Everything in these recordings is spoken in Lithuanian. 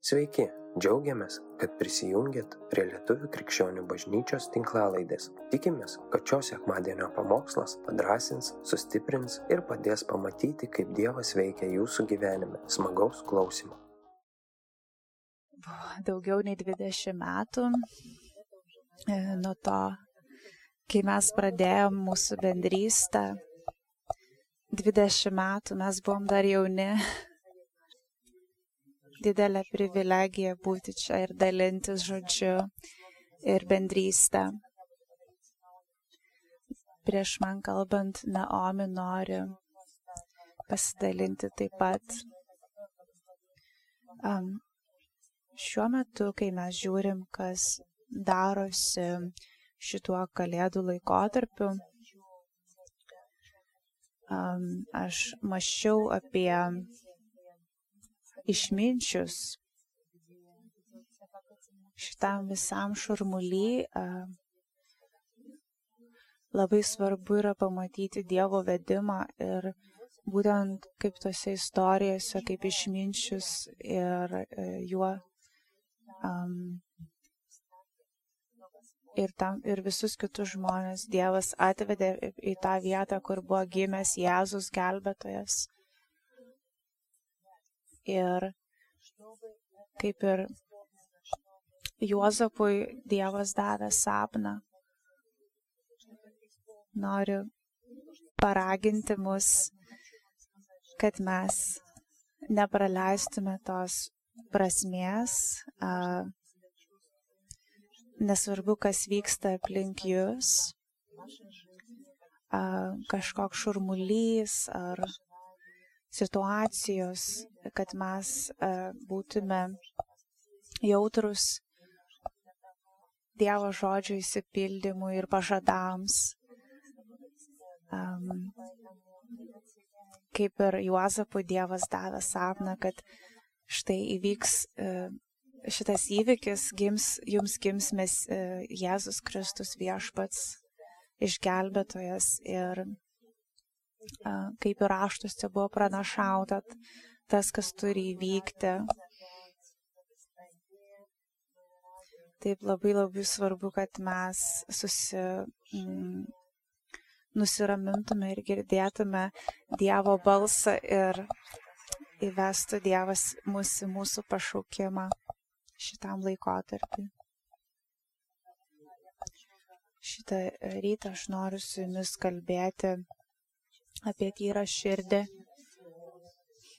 Sveiki, džiaugiamės, kad prisijungiat prie Lietuvių krikščionių bažnyčios tinklalaidės. Tikimės, kad šios sekmadienio pamokslas padrasins, sustiprins ir padės pamatyti, kaip Dievas veikia jūsų gyvenime. Smagaus klausimų. Daugiau nei 20 metų e, nuo to, kai mes pradėjom mūsų bendrystę. 20 metų mes buvom dar jauni, didelė privilegija būti čia ir dalintis žodžiu ir bendrystę. Prieš man kalbant, Naomi nori pasidalinti taip pat. Um, šiuo metu, kai mes žiūrim, kas darosi šituo kalėdų laikotarpiu, um, aš maščiau apie išminčius šitam visam šurmuly labai svarbu yra pamatyti Dievo vedimą ir būtent kaip tose istorijose, kaip išminčius ir e, juo um, ir, tam, ir visus kitus žmonės Dievas atvedė į tą vietą, kur buvo gimęs Jėzus gelbėtojas. Ir kaip ir Juozapui Dievas davė sapną, noriu paraginti mus, kad mes nepraleistume tos prasmės, a, nesvarbu, kas vyksta aplink jūs, a, kažkoks šurmulys ar situacijos, kad mes e, būtume jautrus Dievo žodžio įsipildymui ir pažadams. Um, kaip ir Juozapui Dievas davė sapną, kad štai įvyks uh, šitas įvykis, gims, jums gims mes uh, Jėzus Kristus viešpats, išgelbėtojas ir kaip ir raštuose buvo pranašauta, tas, kas turi įvykti. Taip labai labai svarbu, kad mes susi, mm, nusiramintume ir girdėtume Dievo balsą ir įvestų Dievas mūsų, mūsų pašaukimą šitam laikotarpiu. Šitą rytą aš noriu su jumis kalbėti apie tyrą širdį,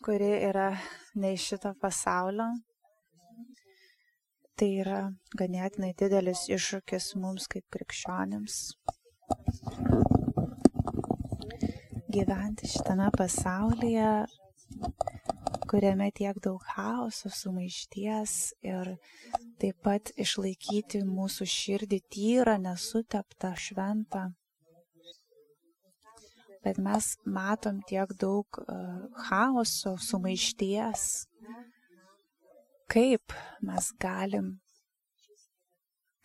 kuri yra ne iš šito pasaulio. Tai yra ganėtinai didelis iššūkis mums kaip krikščionėms. Gyventi šitame pasaulyje, kuriame tiek daug chaoso, sumaišties ir taip pat išlaikyti mūsų širdį tyrą, nesuteptą, šventą bet mes matom tiek daug uh, chaoso, sumaišties. Kaip mes galim,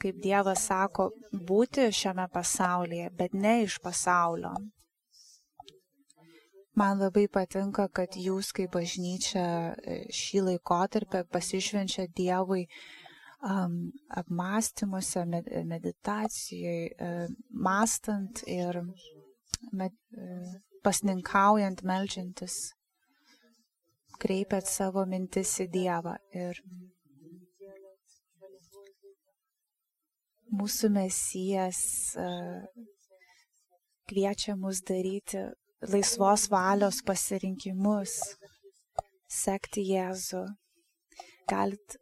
kaip Dievas sako, būti šiame pasaulyje, bet ne iš pasaulio. Man labai patinka, kad jūs kaip bažnyčia e, šį laikotarpį pasišvenčia Dievui um, apmąstymuose, med meditacijoje, uh, mastant ir pasninkaujant, melžiantis, kreipiat savo mintis į Dievą. Ir mūsų mesijas kviečia mus daryti laisvos valios pasirinkimus, sekti Jėzų. Galit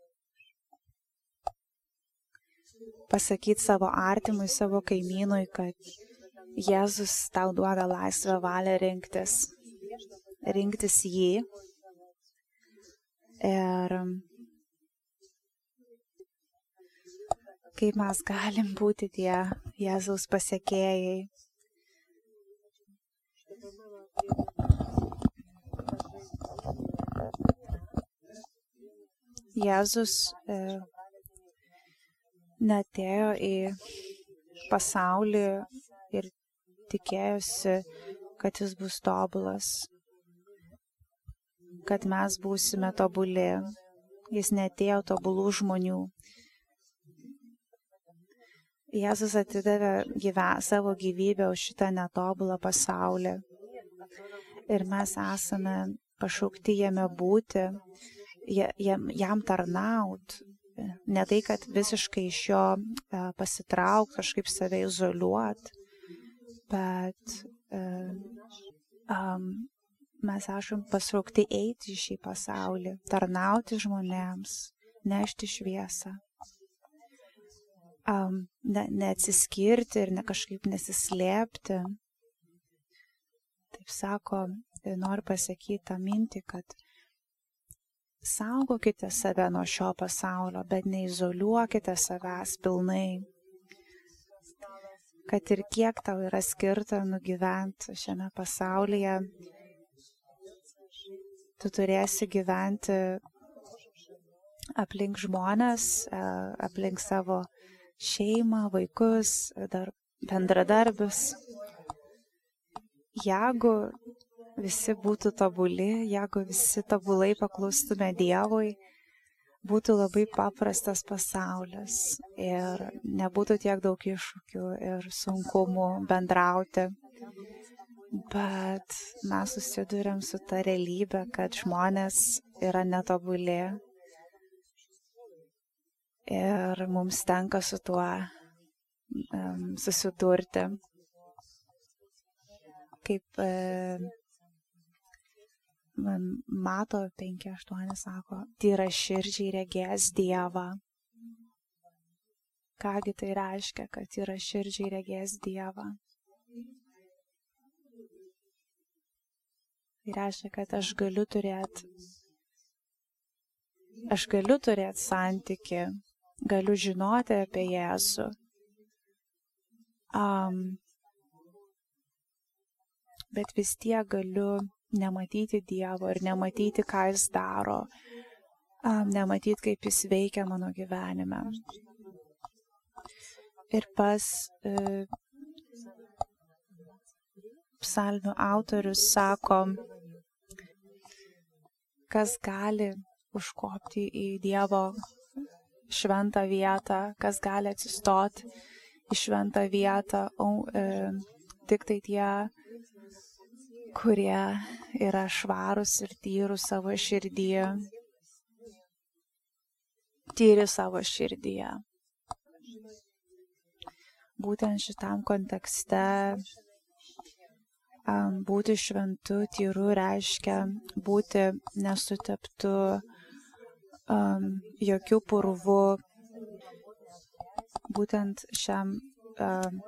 pasakyti savo artimui, savo kaimynui, kad Jėzus tau duoda laisvę valią rinktis, rinktis jį. Ir kaip mes galim būti tie Jėzaus pasiekėjai. Jėzus e, netėjo į pasaulį ir tikėjosi, kad jis bus tobulas, kad mes būsime tobuli, jis netėjo tobulų žmonių. Jėzus atidavė gyve, savo gyvybę už šitą netobulą pasaulį. Ir mes esame pašaukti jame būti, jam, jam tarnaut. Ne tai, kad visiškai iš jo pasitraukti, kažkaip save izoliuoti, bet um, mes esam pasraukti eiti į šį pasaulį, tarnauti žmonėms, nešti šviesą. Um, ne, neatsiskirti ir ne kažkaip nesislėpti. Taip sako, noriu pasakyti tą mintį, kad saugokite save nuo šio pasaulio, bet neizoliuokite savęs pilnai. Kad ir kiek tau yra skirta nugyventi šiame pasaulyje, tu turėsi gyventi aplink žmonės, e, aplink savo šeimą, vaikus, dar bendradarbius. Jeigu visi būtų tobuli, jeigu visi tobulai paklustume Dievui, būtų labai paprastas pasaulis ir nebūtų tiek daug iššūkių ir sunkumų bendrauti bet mes susidurėm su ta realybė, kad žmonės yra netobulė ir mums tenka su tuo um, susidurti. Kaip e, mato 5-8 sako, tyra širdžiai regės Dievą. Kągi tai reiškia, kad tyra širdžiai regės Dievą? Tai reiškia, kad aš galiu turėti, aš galiu turėti santyki, galiu žinoti apie Jėzų. Um, bet vis tiek galiu nematyti Dievo ir nematyti, ką Jis daro, nematyti, kaip Jis veikia mano gyvenime. Ir pas uh, psalmių autorius sako, kas gali užkopti į Dievo šventą vietą, kas gali atsistoti į šventą vietą, o e, tik tai tie, kurie yra švarus ir tyrus savo širdyje, tyri savo širdyje. Būtent šitam kontekste Būti šventu, tyru reiškia būti nesuteptu um, jokių purvų. Būtent šiam, um,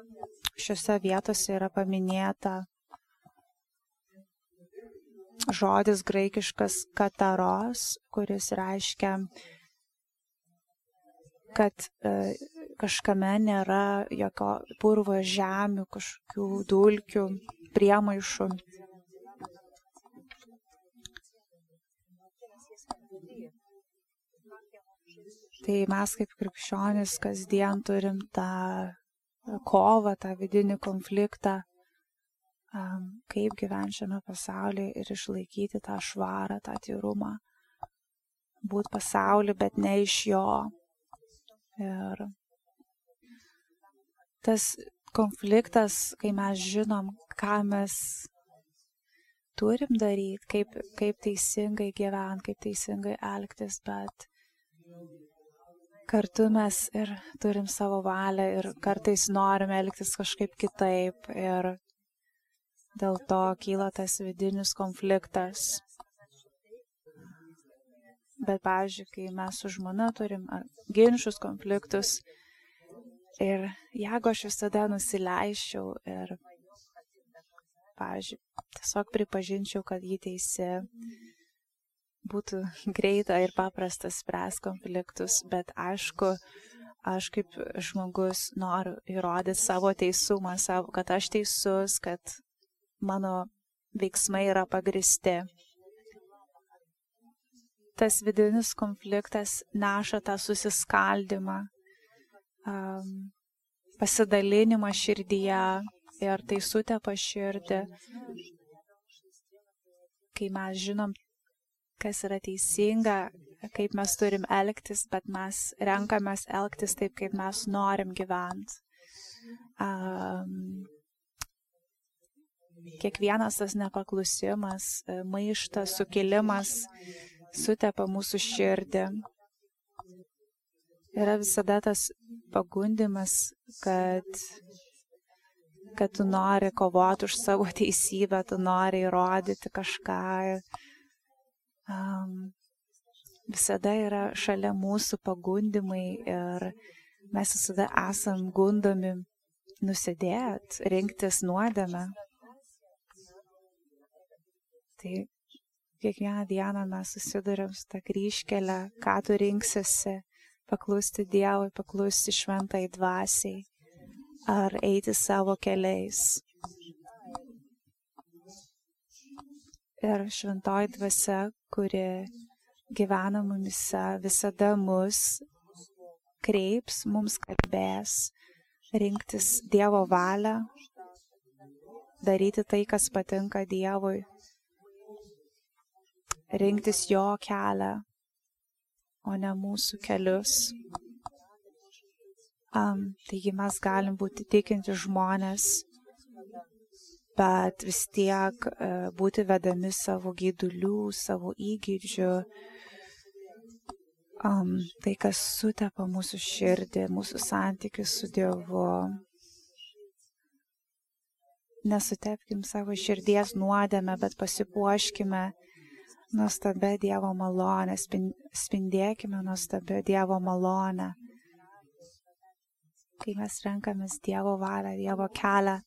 šiuose vietose yra paminėta žodis graikiškas kataros, kuris reiškia, kad uh, kažkame nėra jokio purvo žemių, kažkokių dulkių, priemaišų. Tai mes kaip krikščionis kasdien turim tą kovą, tą vidinį konfliktą, kaip gyventi šiame pasaulyje ir išlaikyti tą švarą, tą tyrumą. Būt pasaulį, bet ne iš jo. Ir tas konfliktas, kai mes žinom, ką mes turim daryti, kaip, kaip teisingai gyventi, kaip teisingai elgtis, bet kartu mes ir turim savo valią ir kartais norim elgtis kažkaip kitaip ir dėl to kyla tas vidinis konfliktas. Bet, pavyzdžiui, kai mes su žmona turim ginčius, konfliktus, Ir jeigu aš visada nusileiščiau ir, pavyzdžiui, tiesiog pripažinčiau, kad jį teisi, būtų greita ir paprasta spręs konfliktus, bet aišku, aš kaip žmogus noriu įrodyti savo teisumą, savo, kad aš teisus, kad mano veiksmai yra pagristi. Tas vidinis konfliktas neša tą susiskaldimą, pasidalinimą širdyje ir tai sutepa širdį, kai mes žinom, kas yra teisinga, kaip mes turim elgtis, bet mes renkamės elgtis taip, kaip mes norim gyventi. Um, kiekvienas tas nepaklusimas, maištas, sukilimas sutepa mūsų širdį. Yra visada tas pagundimas, kad, kad tu nori kovoti už savo teisybę, tu nori įrodyti kažką. Um, visada yra šalia mūsų pagundimai ir mes visada esam gundomi nusidėt, rinktis nuodėmę. Tai kiekvieną dieną mes susidurėm su tą kryškelę, ką tu rinksiesi, paklusti Dievui, paklusti šventai dvasiai ar eiti savo keliais. Ir šventoji dvasia, kuri gyvena mumise, visada mus kreips, mums kalbės, rinktis Dievo valią, daryti tai, kas patinka Dievui, rinktis Jo kelią, o ne mūsų kelius. Um, taigi mes galim būti tikinti žmonės, bet vis tiek uh, būti vedami savo gydulių, savo įgūdžių, um, tai, kas sutepa mūsų širdį, mūsų santykius su Dievu. Nesutepkim savo širdies nuodėme, bet pasipuoškime nuostabę Dievo malonę, spindėkime nuostabę Dievo malonę. Kai mes renkamės Dievo valią, Dievo kelią,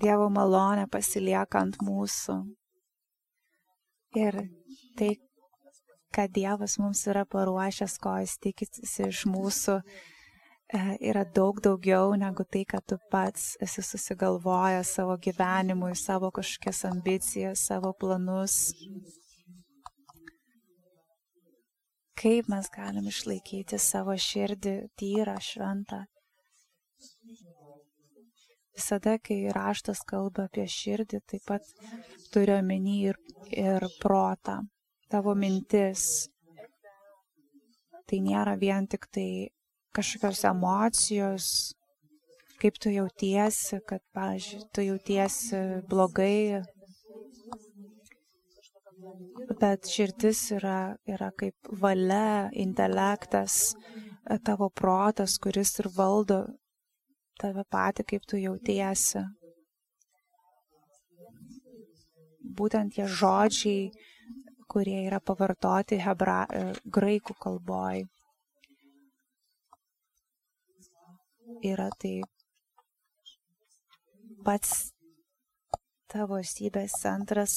Dievo malonę pasilieka ant mūsų. Ir tai, kad Dievas mums yra paruošęs, ko jis tikisi iš mūsų, e, yra daug daugiau negu tai, kad tu pats esi susigalvojęs savo gyvenimui, savo kažkokias ambicijas, savo planus. Kaip mes galim išlaikyti savo širdį tyrą, šventą. Visada, kai raštas kalba apie širdį, taip pat turi omeny ir, ir protą tavo mintis. Tai nėra vien tik tai kažkokios emocijos, kaip tu jautiesi, kad, pažiūrėjau, tu jautiesi blogai, bet širdis yra, yra kaip valia, intelektas, tavo protas, kuris ir valdo tave patį, kaip tu jautiesi. Būtent tie žodžiai, kurie yra pavartoti hebra, e, graikų kalboj. Yra tai pats tavo esybės centras.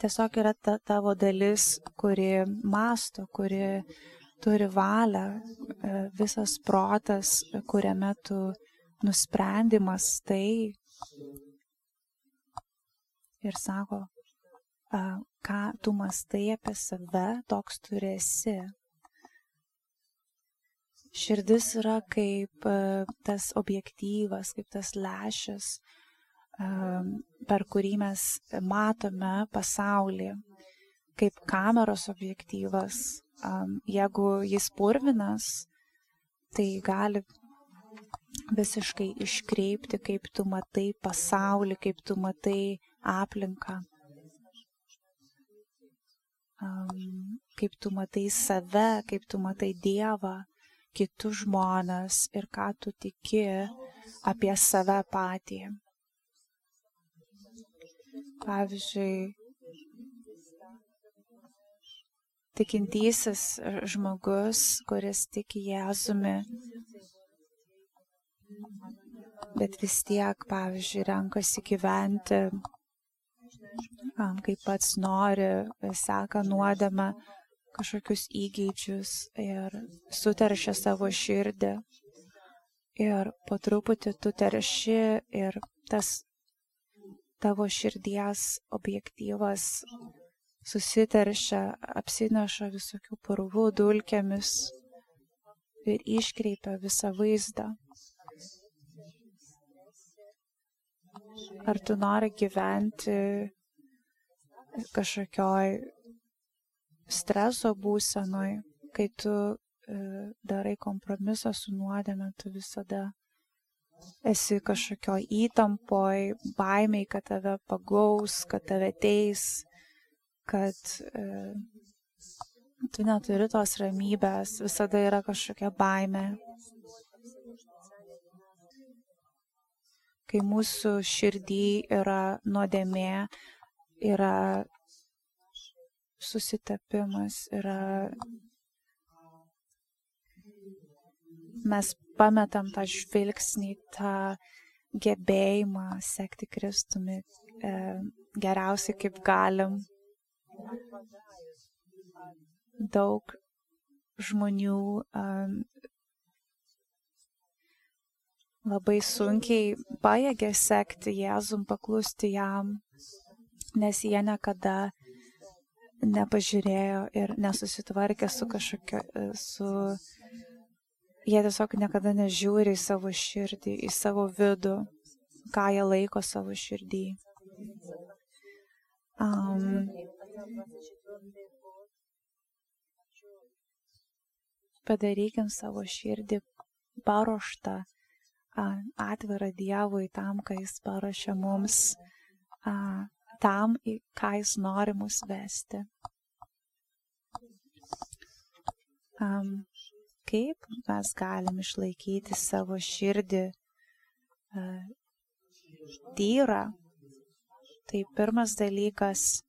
Tiesiog yra ta tavo dalis, kuri masto, kuri turi valią, e, visas protas, kuriame tu nusprendimas tai ir sako, ką tu mastai apie save, toks tu esi. Širdis yra kaip tas objektyvas, kaip tas lešas, per kurį mes matome pasaulį, kaip kameros objektyvas. Jeigu jis purvinas, tai gali visiškai iškreipti, kaip tu matai pasaulį, kaip tu matai aplinką kaip tu matai save, kaip tu matai Dievą, kitus žmonės ir ką tu tiki apie save patį. Pavyzdžiui, tikintysis žmogus, kuris tiki Jėzumi, bet vis tiek, pavyzdžiui, renkasi gyventi kaip pats nori, seka nuodėmę kažkokius įgeidžius ir suteršia savo širdį. Ir po truputį tu terši ir tas tavo širdies objektyvas susiteršia, apsineša visokių purvų dulkėmis ir iškreipia visą vaizdą. Ar tu nori gyventi kažkokioj streso būsenoj, kai tu e, darai kompromisą su nuodėme, tu visada esi kažkokio įtampoj, baimiai, kad tave pagaus, kad tave teis, kad e, tu neturi tos ramybės, visada yra kažkokia baime. Kai mūsų širdį yra nuodėmė, yra susitapimas, yra mes pametam tą žvilgsnį, tą gebėjimą sekti Kristumi e, geriausiai kaip galim. Daug žmonių um, labai sunkiai pajėgė sekti Jėzum, paklusti jam, nes jie niekada nepažiūrėjo ir nesusitvarkė su kažkokiu, su Jie tiesiog niekada nežiūri į savo širdį, į savo vidų, ką jie laiko savo širdį. Um, padarykim savo širdį paruoštą, atvirą Dievui tam, ką Jis parašė mums, tam, į ką Jis nori mus vesti. Um, kaip mes galim išlaikyti savo širdį uh, tyrą. Tai pirmas dalykas,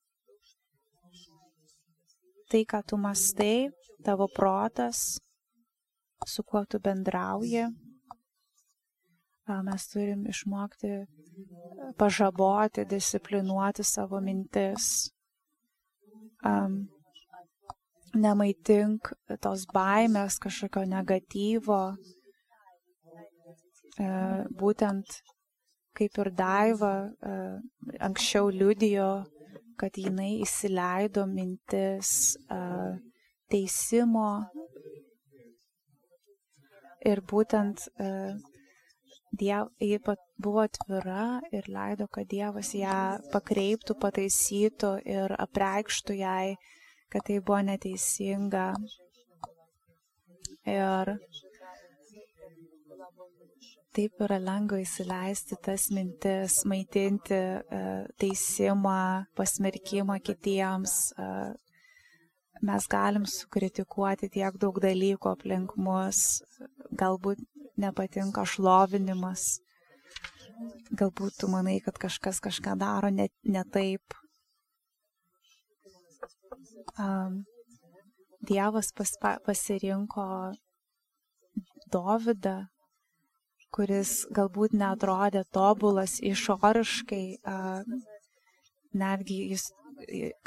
tai, ką tu mastai, tavo protas, su kuo tu bendrauji. Mes turim išmokti pažaboti, disciplinuoti savo mintis. Um, nemaitink tos baimės, kažkokio negatyvo. E, būtent kaip ir Daiva e, anksčiau liudijo, kad jinai įsileido mintis e, teisimo ir būtent Diev, ji buvo atvira ir leido, kad Dievas ją pakreiptų, pataisytų ir apreikštų jai kad tai buvo neteisinga. Ir taip yra lengva įsileisti tas mintis, maitinti e, teisimą, pasmerkimą kitiems. E, mes galim sukritikuoti tiek daug dalykų aplink mus, galbūt nepatinka šlovinimas, galbūt tu manai, kad kažkas kažką daro ne, ne taip, um, Dievas pas, pasirinko Dovydą, kuris galbūt netrodė tobulas išoriškai, uh, netgi jis,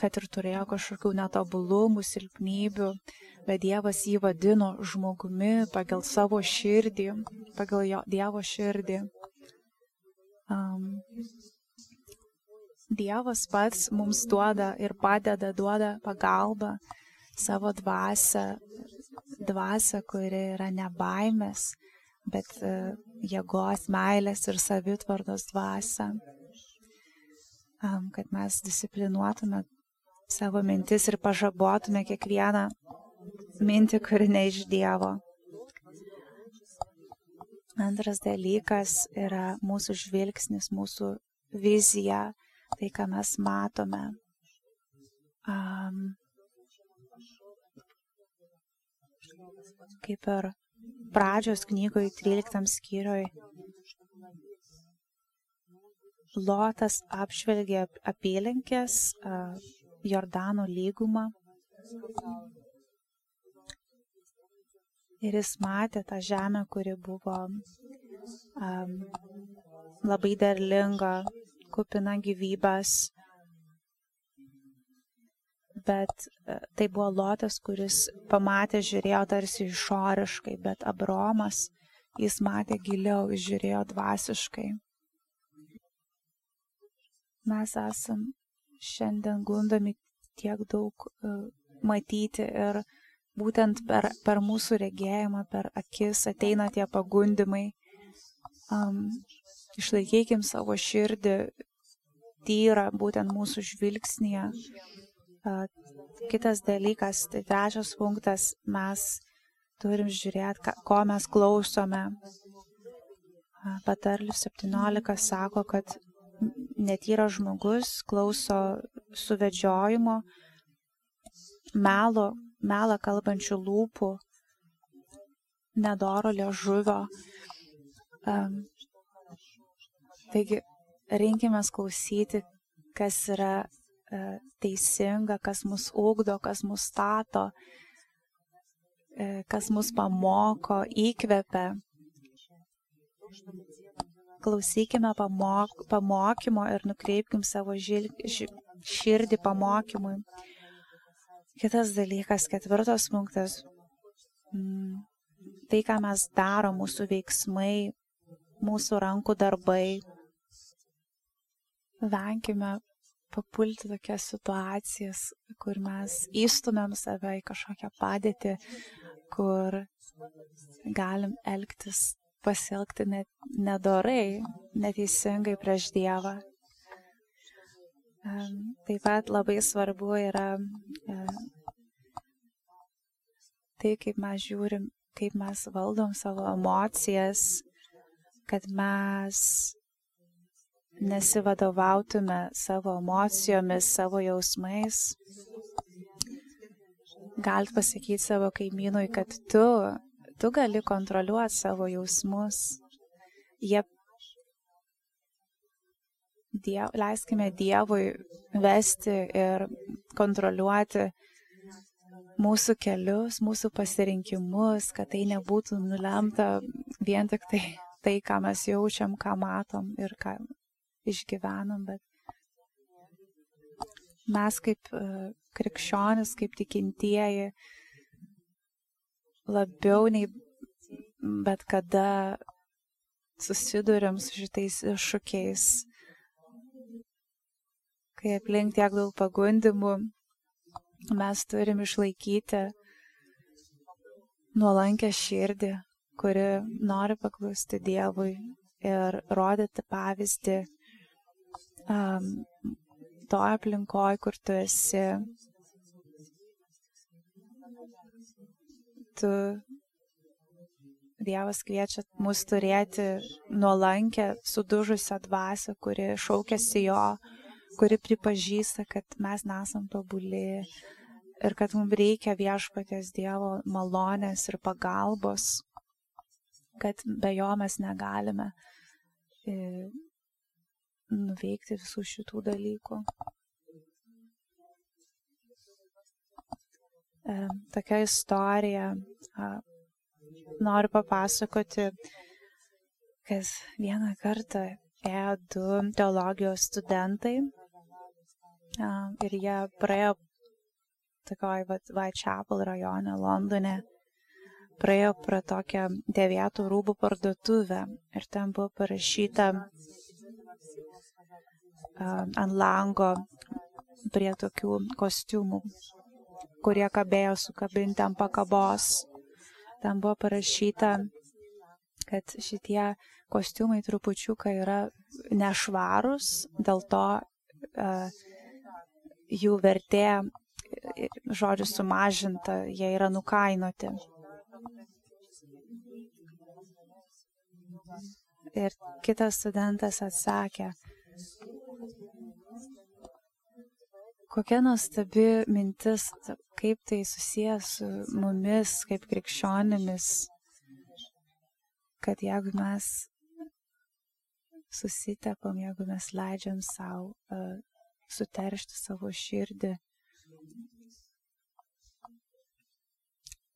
kad ir turėjo kažkokių netobulumų, silpnybių, bet Dievas jį vadino žmogumi pagal savo širdį, pagal jo Dievo širdį. Um, Dievas pats mums duoda ir padeda, duoda pagalbą savo dvasę, dvasę, kuri yra ne baimės, bet e, jėgos, meilės ir savitvardos dvasę, kad mes disciplinuotume savo mintis ir pažabotume kiekvieną mintį, kuri ne iš Dievo. Antras dalykas yra mūsų žvilgsnis, mūsų vizija, tai, ką mes matome. Um, kaip ir pradžios knygoje 13 skyrioj Lotas apžvelgė apylinkės uh, Jordano lygumą ir jis matė tą žemę, kuri buvo um, labai derlinga, kupina gyvybės. Bet e, tai buvo Lotas, kuris pamatė, žiūrėjo tarsi išoriškai, bet Abromas, jis matė giliau, jis žiūrėjo dvasiškai. Mes esam šiandien gundomi tiek daug uh, matyti ir būtent per, per mūsų regėjimą, per akis ateina tie pagundimai. Um, Išlaikykim savo širdį tyrą būtent mūsų žvilgsnėje, kitas dalykas, tai trečias punktas, mes turim žiūrėti, ko mes klausome. Patarlių 17 sako, kad netyras žmogus klauso suvedžiojimo, melo, melą kalbančių lūpų, nedoro liežuvio. Um, taigi, rinkime klausyti, kas yra uh, teisinga, kas mus ugdo, kas mus stato, uh, kas mus pamoko, įkvepia. Klausykime pamok, pamokymo ir nukreipkim savo žil, ž, širdį pamokymui. Kitas dalykas, ketvirtas punktas. Mm, tai, ką mes darom, mūsų veiksmai, mūsų rankų darbai. Venkime papulti tokias situacijas, kur mes įstumėm save į kažkokią padėtį, kur galim elgtis, pasielgti net nedorai, neteisingai prieš Dievą. Taip pat labai svarbu yra tai, kaip mes žiūrim kaip mes valdom savo emocijas, kad mes nesivadovautume savo emocijomis, savo jausmais. Galit pasakyti savo kaimynui, kad tu, tu gali kontroliuoti savo jausmus. Jie diev, leiskime Dievui vesti ir kontroliuoti mūsų kelius, mūsų pasirinkimus, kad tai nebūtų nulemta vien tik tai, tai ką mes jaučiam, ką matom ir ką išgyvenam, bet mes kaip uh, krikščionis, kaip tikintieji, labiau nei bet kada susidurėm su šitais iššūkiais, kai aplink tiek daug pagundimų, mes turim išlaikyti nuolankę širdį, kuri nori paklusti Dievui ir rodyti pavyzdį um, to aplinkoje, kur tu esi. Tu Dievas kviečia mus turėti nuolankę, sudužusią dvasę, kuri šaukėsi jo, kuri pripažįsta, kad mes nesam tobuli, ir kad mums reikia viešpatės Dievo malonės ir pagalbos, kad be jo mes negalime nuveikti visų šitų dalykų. E, tokia istorija noriu papasakoti, kad vieną kartą ėjo du teologijos studentai ir jie praėjo tokioj Whitechapel rajone Londone. Praėjo pro tokią dėvėtų rūbų parduotuvę ir ten buvo parašyta ant lango prie tokių kostiumų, kurie kabėjo sukabinti ant pakabos. Ten buvo parašyta, kad šitie kostiumai trupučiuką yra nešvarus, dėl to uh, jų vertė žodžiu sumažinta, jie yra nukainoti. Ir kitas studentas atsakė, kokia nuostabi mintis, kaip tai susijęs su mumis, kaip krikščionimis, kad jeigu mes susitepam, jeigu mes leidžiam savo uh, suteršti savo širdį,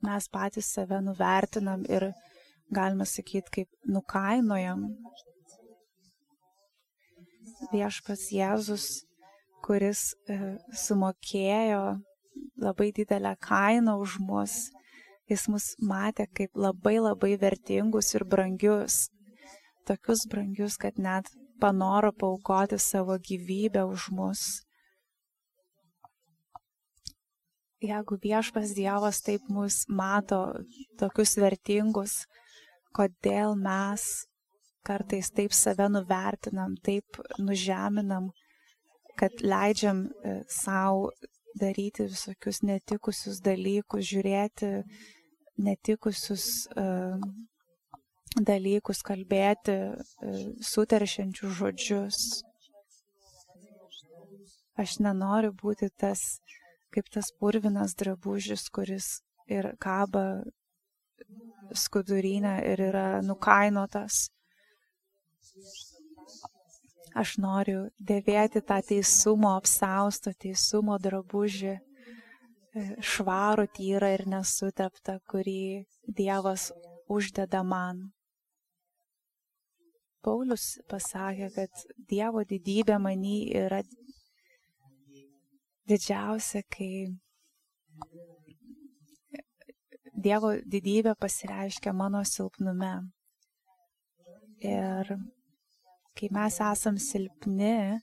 mes patys save nuvertinam ir galima sakyti, kaip nukainojam. Viešpas Jėzus, kuris e, sumokėjo labai didelę kainą už mus, jis mus matė kaip labai labai vertingus ir brangius, tokius brangius, kad net panoro paukoti savo gyvybę už mus. jeigu viešpas Dievas taip mus mato tokius vertingus, kodėl mes kartais taip save nuvertinam, taip nužeminam, kad leidžiam e, savo daryti visokius netikusius dalykus, žiūrėti netikusius uh, dalykus, kalbėti uh, suteršiančius žodžius. Aš nenoriu būti tas, kaip tas purvinas drabužis, kuris ir kaba skudurinę ir yra nukainotas. Aš noriu dėvėti tą teisumo apsaustą, teisumo drabužį, e, švarų, tyrą ir nesuteptą, kurį Dievas uždeda man. Paulius pasakė, kad Dievo didybė manį yra didžiausia, kai Dievo didybė pasireiškia mano silpnume. Ir kai mes esam silpni,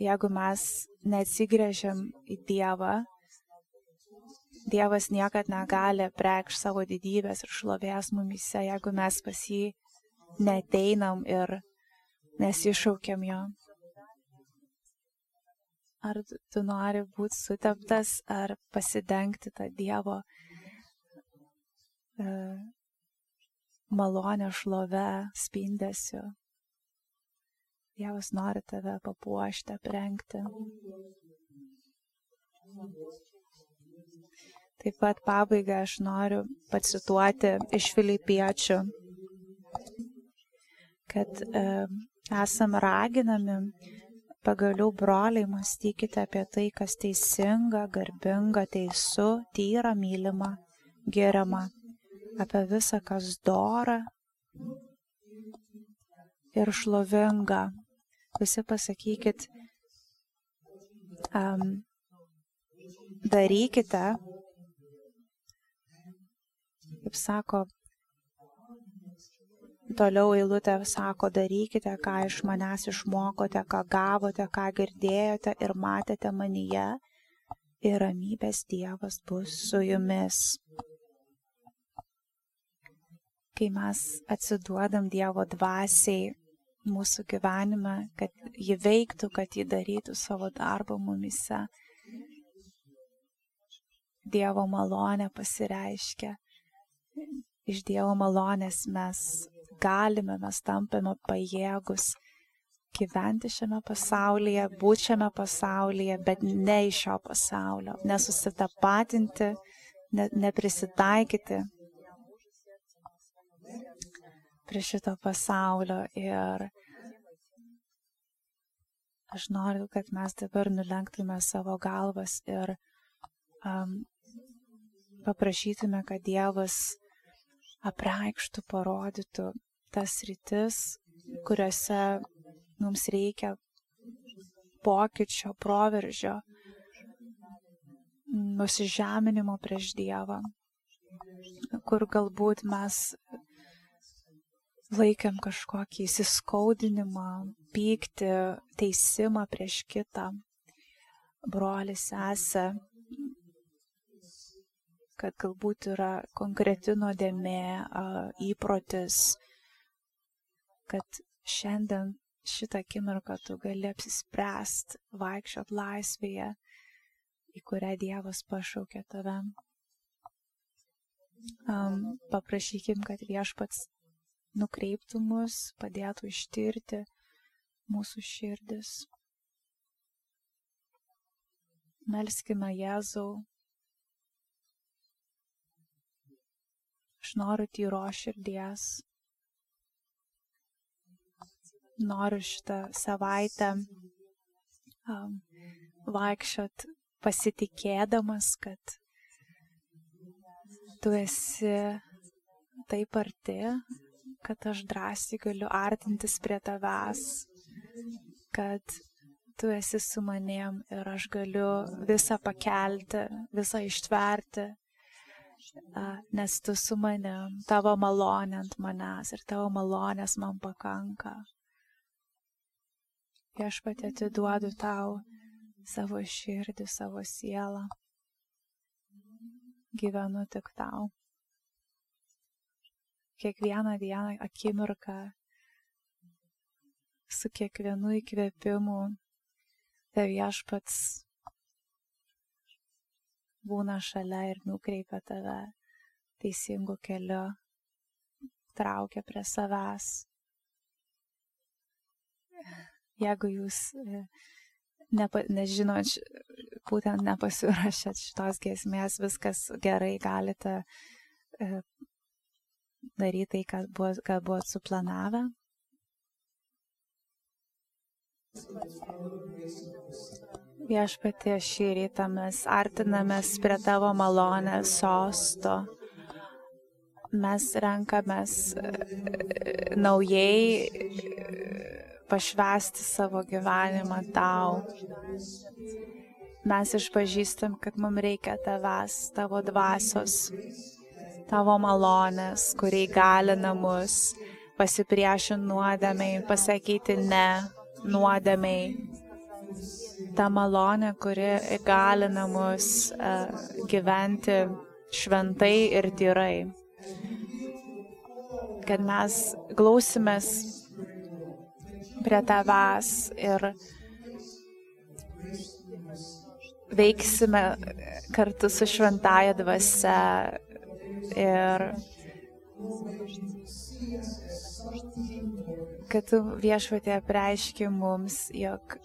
jeigu mes neatsigrėžiam į Dievą, Dievas niekad negali preikš savo didybės ir šlovės mumise, jeigu mes pas jį neteinam ir nesišaukiam jo. Ar tu nori būti suteptas, ar pasidengti tą Dievo e, malonę šlovę spindesiu. Dievas nori tave papuošti, aprengti. Taip pat pabaigai aš noriu pacituoti iš Filipiečių, kad e, esam raginami Pagaliau, broliai, mąstykite apie tai, kas teisinga, garbinga, teisu, tyra, mylima, geriama, apie visą, kas dora ir šlovinga. Visi pasakykit, um, darykite, kaip sako Toliau eilutė sako, darykite, ką iš manęs išmokote, ką gavote, ką girdėjote ir matėte manyje, ir ramybės Dievas bus su jumis. Kai mes atsiduodam Dievo dvasiai mūsų gyvenime, kad ji veiktų, kad ji darytų savo darbą mumise, Dievo malonė pasireiškia. Iš Dievo malonės mes galime, mes tampame pajėgus gyventi šiame pasaulyje, būti šiame pasaulyje, bet ne iš šio pasaulio, nesusitapatinti, ne, neprisitaikyti prie šito pasaulio. Ir aš noriu, kad mes dabar nulenktume savo galvas ir um, paprašytume, kad Dievas apreikštų, parodytų tas rytis, kuriuose mums reikia pokyčio, proveržio, nusižeminimo prieš Dievą, kur galbūt mes laikėm kažkokį įsiskaudinimą, pyktį, teisimą prieš kitą, brolį, sesę, kad galbūt yra konkreti nuodėmė, įprotis, kad šiandien šitą akimirką tu gali apsispręst, vaikščiot laisvėje, į kurią Dievas pašaukė tave. Um, paprašykim, kad viešpats nukreiptų mus, padėtų ištirti mūsų širdis. Melskime Jėzau. Aš noriu tyro širdies. Noriu šitą savaitę um, vaikščiot pasitikėdamas, kad tu esi taip arti, kad aš drąsiai galiu artintis prie tavęs, kad tu esi su manim ir aš galiu visą pakelti, visą ištverti, nes tu su manim, tavo malonė ant manęs ir tavo malonės man pakanka. Viešpatė atiduodu tau savo širdį, savo sielą. Gyvenu tik tau. Kiekvieną dieną akimirką su kiekvienu įkvėpimu te viešpats būna šalia ir nukreipia tave teisingu keliu, traukia prie savęs. Jeigu jūs e, nepa, nežinot, būtent nepasirašėt šitos giesmės, viskas gerai, galite e, daryti tai, ką buvo, ką buvo suplanavę. Viešpatie šį rytą mes artinamės prie tavo malonės sosto. Mes renkamės e, naujai e, pašvesti savo gyvenimą tau. Mes išpažįstam, kad mums reikia tavęs, tavo dvasios, tavo malonės, kurie galina mus pasipriešinti nuodėmiai, pasakyti ne nuodėmiai. Ta malonė, kuri įgalina mus uh, gyventi šventai ir tyrai. Kad mes glausimės prie tavęs ir veiksime kartu su šventaja dvasia ir kad tu viešpatė preiški mums, jog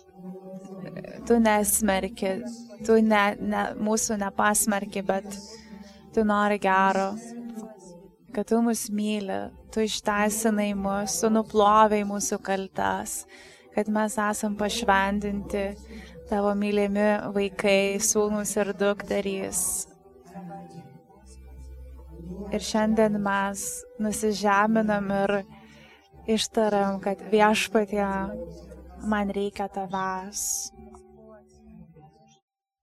tu nesmerki, tu ne, ne, mūsų nepasmerki, bet tu nori gero, kad tu mus myli, tu išteisinai mus, tu nuploviai mūsų kaltas, kad mes esam pašvendinti tavo mylimi vaikai, sūnus ir dukterys. Ir šiandien mes nusižeminam ir ištariam, kad viešpatie man reikia tavęs.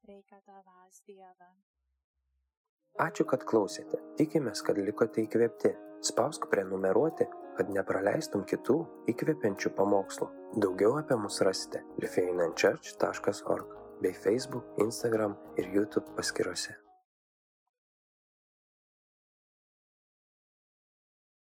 Reikia tavęs, Dieve. Ačiū, kad klausėte. Tikimės, kad likote įkvėpti. Spausk prenumeruoti, kad nepraleistum kitų įkvepiančių pamokslų. Daugiau apie mus rasite lifeinanchurch.org bei Facebook, Instagram ir YouTube paskiruose.